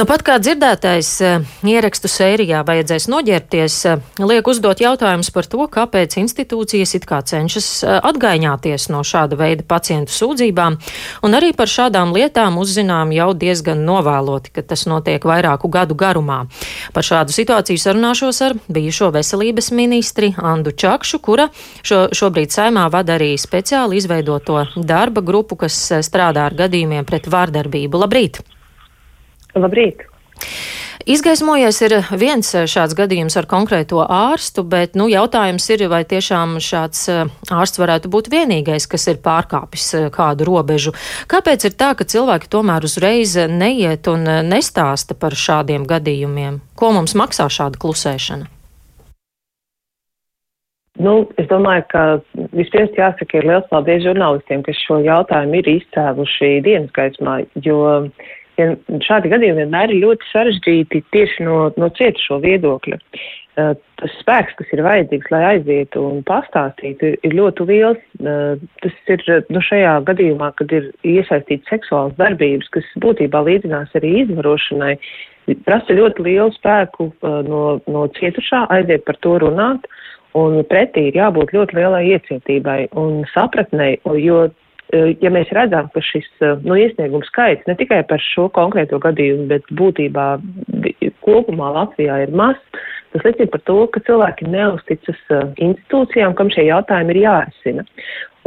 Nu, pat kā dzirdētais eh, ierakstu sērijā vajadzēs noģērbties, eh, liek uzdot jautājumus par to, kāpēc institūcijas it kā cenšas eh, atgaiņāties no šāda veida pacientu sūdzībām, un arī par šādām lietām uzzinām jau diezgan novēloti, ka tas notiek vairāku gadu garumā. Par šādu situāciju sarunāšos ar bijušo veselības ministri Andu Čakšu, kura šo, šobrīd saimā vada arī speciāli izveidoto darba grupu, kas strādā ar gadījumiem pret vārdarbību. Labrīt! Labrīt! Izgaismojies ir viens šāds gadījums ar konkrēto ārstu, bet nu, jautājums ir, vai tiešām šāds eh, ārsts varētu būt vienīgais, kas ir pārkāpis eh, kādu robežu. Kāpēc ir tā, ka cilvēki tomēr uzreiz neiet un eh, nestāsta par šādiem gadījumiem? Ko mums maksā šāda klusēšana? Nu, es domāju, ka vispirms jāsaka ir liels paldies žurnālistiem, kas šo jautājumu ir izcēluši dienas gaismā, jo ja šādi gadījumi vienmēr ir ļoti sarežģīti tieši no, no cietušo viedokļa. Uh, tas spēks, kas ir vajadzīgs, lai aizietu un pastāstītu, ir, ir ļoti liels. Uh, tas ir nu, šajā gadījumā, kad ir iesaistīts seksuāls darbības, kas būtībā līdzinās arī izvarošanai, prasa ļoti lielu spēku uh, no, no cietušā aiziet par to runāt. Un pretī ir jābūt ļoti lielai iecietībai un sapratnei, jo ja mēs redzam, ka šis eh, nu, iesniegums skaits ne tikai par šo konkrēto gadījumu, bet būtībā kopumā Latvijā ir mazs, tas liecina par to, ka cilvēki neusticas eh, institūcijām, kam šie jautājumi ir jārisina.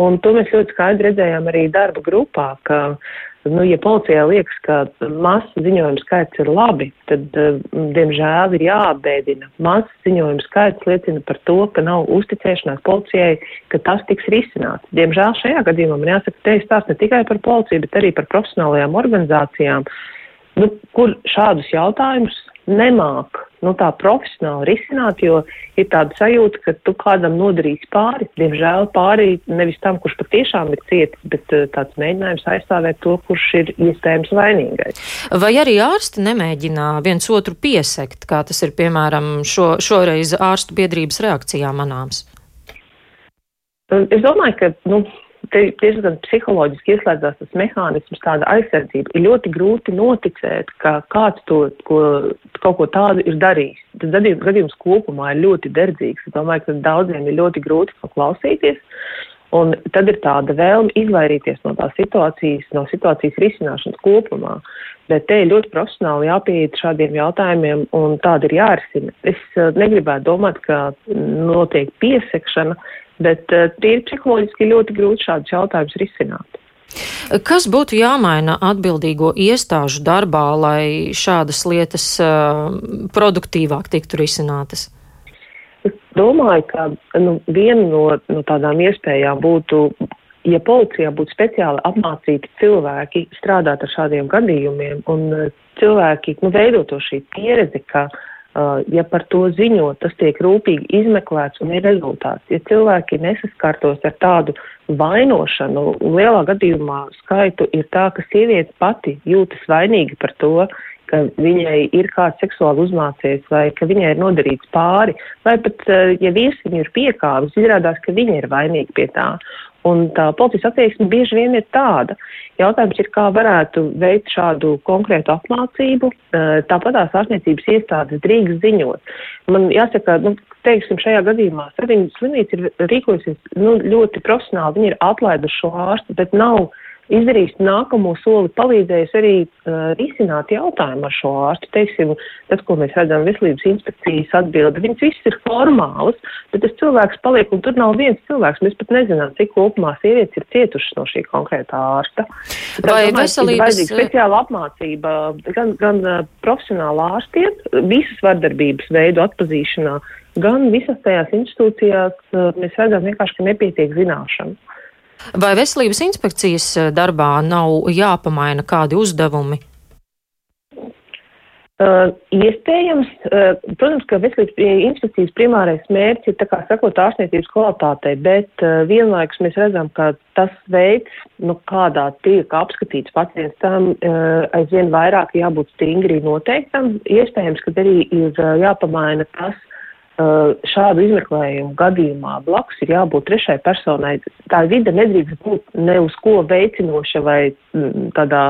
Un to mēs ļoti skaidri redzējām arī darba grupā, ka uh, Nu, ja policijai liekas, ka masu ziņojumu skaits ir labi, tad, uh, diemžēl, ir jāapbēdina. Masu ziņojumu skaits liecina par to, ka nav uzticēšanās policijai, ka tas tiks risināts. Diemžēl šajā gadījumā man jāsaka, te ir stāsts ne tikai par policiju, bet arī par profesionālajām organizācijām, nu, kur šādus jautājumus nemāk nu, tā profesionāli risināt, jo ir tāda sajūta, ka tu kādam nodarīsi pāri. Diemžēl pāri nevis tam, kurš patiešām ir cietis, bet uh, tāds mēģinājums aizstāvēt to, kurš ir iespējams vainīgais. Vai arī ārsti nemēģina viens otru piesekt, kā tas ir piemēram šo, šoreiz ārstu biedrības reakcijā manāms? Es domāju, ka nu, te diezgan psiholoģiski ieslēdzās tas mehānisms, tāda aizsardzība. Ir ļoti grūti noticēt, ka kāds to ko, kaut ko tādu ir darījis. Tas gadījums, kopumā ir ļoti derdzīgs. Es domāju, ka daudziem ir ļoti grūti to klausīties. Un tad ir tāda vēlme izvairīties no tās situācijas, no situācijas risināšanas kopumā. Bet te ir ļoti profesionāli jāpieiet šādiem jautājumiem, un tāda ir jārisina. Es eh, negribētu domāt, ka notiek piesekšana, bet uh, tīri psiholoģiski ļoti grūti šādus jautājumus risināt. Kas būtu jāmaina atbildīgo iestāžu darbā, lai šādas lietas uh, produktīvāk tiktu risinātas? Es domāju, ka nu, viena no, no tādām iespējām būtu, ja policijā būtu speciāli apmācīti cilvēki strādāt ar šādiem gadījumiem un uh, cilvēki nu, veidoto šī pieredze, ka Uh, ja par to ziņo, tas tiek rūpīgi izmeklēts un ir rezultāts. Ja cilvēki nesaskartos ar tādu vainošanu, lielā gadījumā skaitu ir tā, ka sieviete pati jūtas vainīga par to, ka viņai ir kāds seksuāli uzmācies vai ka viņai ir nodarīts pāri, vai pat, uh, ja vīrs viņu ir piekāvis, izrādās, ka viņa ir vainīga pie tā. Un tā policijas attieksme bieži vien ir tāda. Jautājums ir, kā varētu veikt šādu konkrētu apmācību. Tāpat tās ārstniecības iestādes drīkst ziņot. Man jāsaka, nu, teiksim, šajā gadījumā Sadiņas slimnīca ir rīkojusies nu, ļoti profesionāli. Viņi ir atlaiduši šo ārstu, bet nav izdarījis nākamo soli, palīdzējis arī uh, risināt jautājumu ar šo ārstu. Teiksim, tas, ko mēs redzam veselības inspekcijas atbildi, viņas visas ir formālas, bet tas cilvēks paliek, un tur nav viens cilvēks. Mēs pat nezinām, cik kopumā sievietes ir cietušas no šī konkrētā ārsta. Tā, Vai domāju, veselības... Ir vajadzīga speciāla apmācība gan, gan uh, profesionāla ārstiem, visas vardarbības veidu atpazīšanā, gan visas tajās institūcijās uh, mēs redzam vienkārši, ka nepietiek zināšanu. Vai veselības inspekcijas eh, darbā nav jāpamaina kādi uzdevumi? Uh, iespējams, uh, protams, ka veselības inspekcijas primārais mērķis ir, tā kā sakot, ārstniecības kvalitātei, bet uh, vienlaikus mēs redzam, ka tas veids, nu, kādā tiek apskatīts pacients, tam uh, aizvien vairāk jābūt stingri noteiktam. Iespējams, ka arī ir uh, jāpamaina tas, šādu izmeklējumu gadījumā blakus ir jābūt trešai personai. Tā vide nedrīkst būt ne uz ko veicinoša vai mm, tādā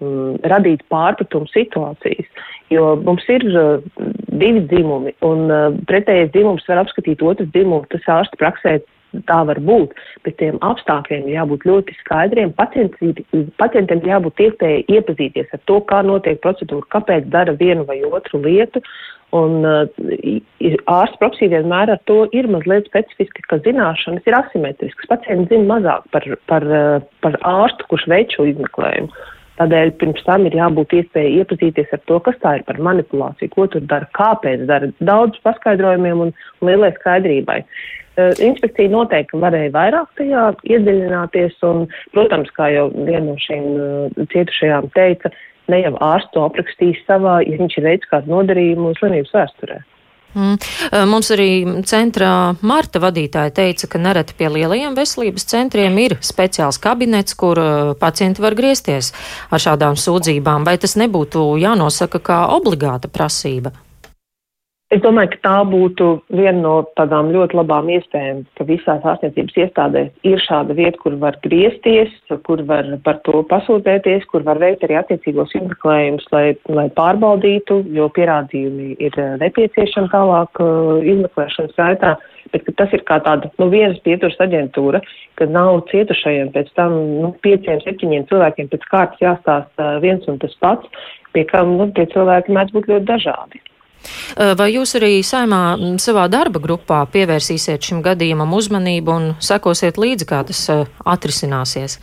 mm, radīt pārpratumu situācijas. Jo mums ir uh, divi dzimumi, un uh, pretējais dzimums var apskatīt otru dzimumu. Tas ārsta praksē tā var būt, bet tiem apstākļiem jābūt ļoti skaidriem. Pacientiem jābūt iespēja iepazīties ar to, kā notiek procedūra, kāpēc dara vienu vai otru lietu. Un uh, ārsts profesija vienmēr ar to ir mazliet specifiska, ka zināšanas ir asimetriskas. Pacients zina mazāk par, par, uh, par ārstu, kurš veic šo izmeklējumu. Tādēļ pirms tam ir jābūt iespēja iepazīties ar to, kas tā ir par manipulāciju, ko tur dara, kāpēc dara, daudz paskaidrojumiem un lielai skaidrībai. Eh, inspekcija noteikti varēja vairāk tajā iedziļināties, un, protams, kā jau viena no šīm eh, cietušajām teica, ne jau ārsts to aprakstīs savā, ja viņš ir veids kādu nodarījumu slimības vēsturē. Mm. Mums arī centrā Marta vadītāja teica, ka nereti pie lielajiem veselības centriem ir speciāls kabinets, kur pacienti var griezties ar šādām sūdzībām. Vai tas nebūtu jānosaka kā obligāta prasība? Es domāju, ka tā būtu viena no tādām ļoti labām iespējām, ka visās ārstniecības iestādēs ir šāda vieta, kur var griezties, kur var par to pasūtēties, kur var veikt arī attiecīgos izmeklējumus, lai, lai pārbaudītu, jo pierādījumi ir eh, nepieciešami tālāk uh, izmeklēšanas gaitā, bet tas ir kā tāda, nu, vienas pieturas aģentūra, ka nav cietušajiem pēc tam, nu, pieciem, septiņiem cilvēkiem pēc kārtas jāstāsta viens un tas pats, pie kam, nu, tie cilvēki mēdz būt ļoti dažādi. Vai jūs arī saimā savā darba grupā pievērsīsiet šim gadījumam uzmanību un sekosiet līdzi, kā tas atrisināsies?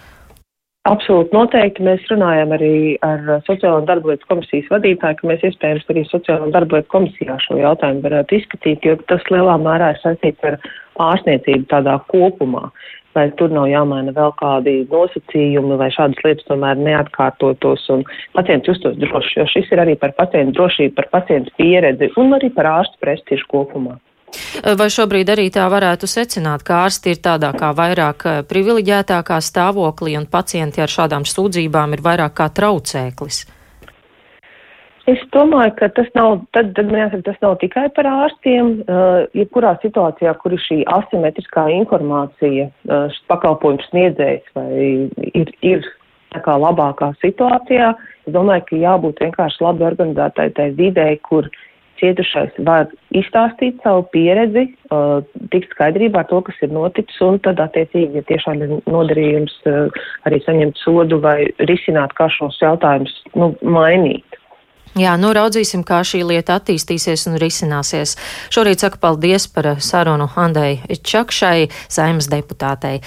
Absolūti noteikti. Mēs runājam arī ar Sociālo un darba komisijas vadītāju, ka mēs iespējams arī Sociālo un darba komisijā šo jautājumu varētu izskatīt, jo tas lielā mērā ir saistīts ar ārstniecību tādā kopumā vai tur nav jāmaina vēl kādi nosacījumi, lai šādas lietas tomēr neatkārtotos un pacients justos droši, jo šis ir arī par pacientu drošību, par pacientu pieredzi un arī par ārstu prestižu kopumā. Vai šobrīd arī tā varētu secināt, ka ārsti ir tādā kā vairāk eh, privileģētākā stāvoklī un pacienti ar šādām sūdzībām ir vairāk kā traucēklis? Es domāju, ka tas nav, tad, tad jāsaka, tas nav tikai par ārstiem. Uh, jebkurā situācijā, kur ir šī asimetriskā informācija, uh, pakalpojums sniedzējs vai ir, ir kā labākā situācijā, es domāju, ka jābūt vienkārši labi organizētai tai videi, kur cietušais var izstāstīt savu pieredzi, uh, tikt skaidrībā ar to, kas ir noticis, un tad, attiecīgi, ja tiešām ir nodarījums, uh, arī saņemt sodu vai risināt, kā šos jautājumus nu, mainīt. Jā, nu raudzīsim, kā šī lieta attīstīsies un risināsies. Šorīt saku paldies par sarunu Andai Čakšai, saimas deputātei.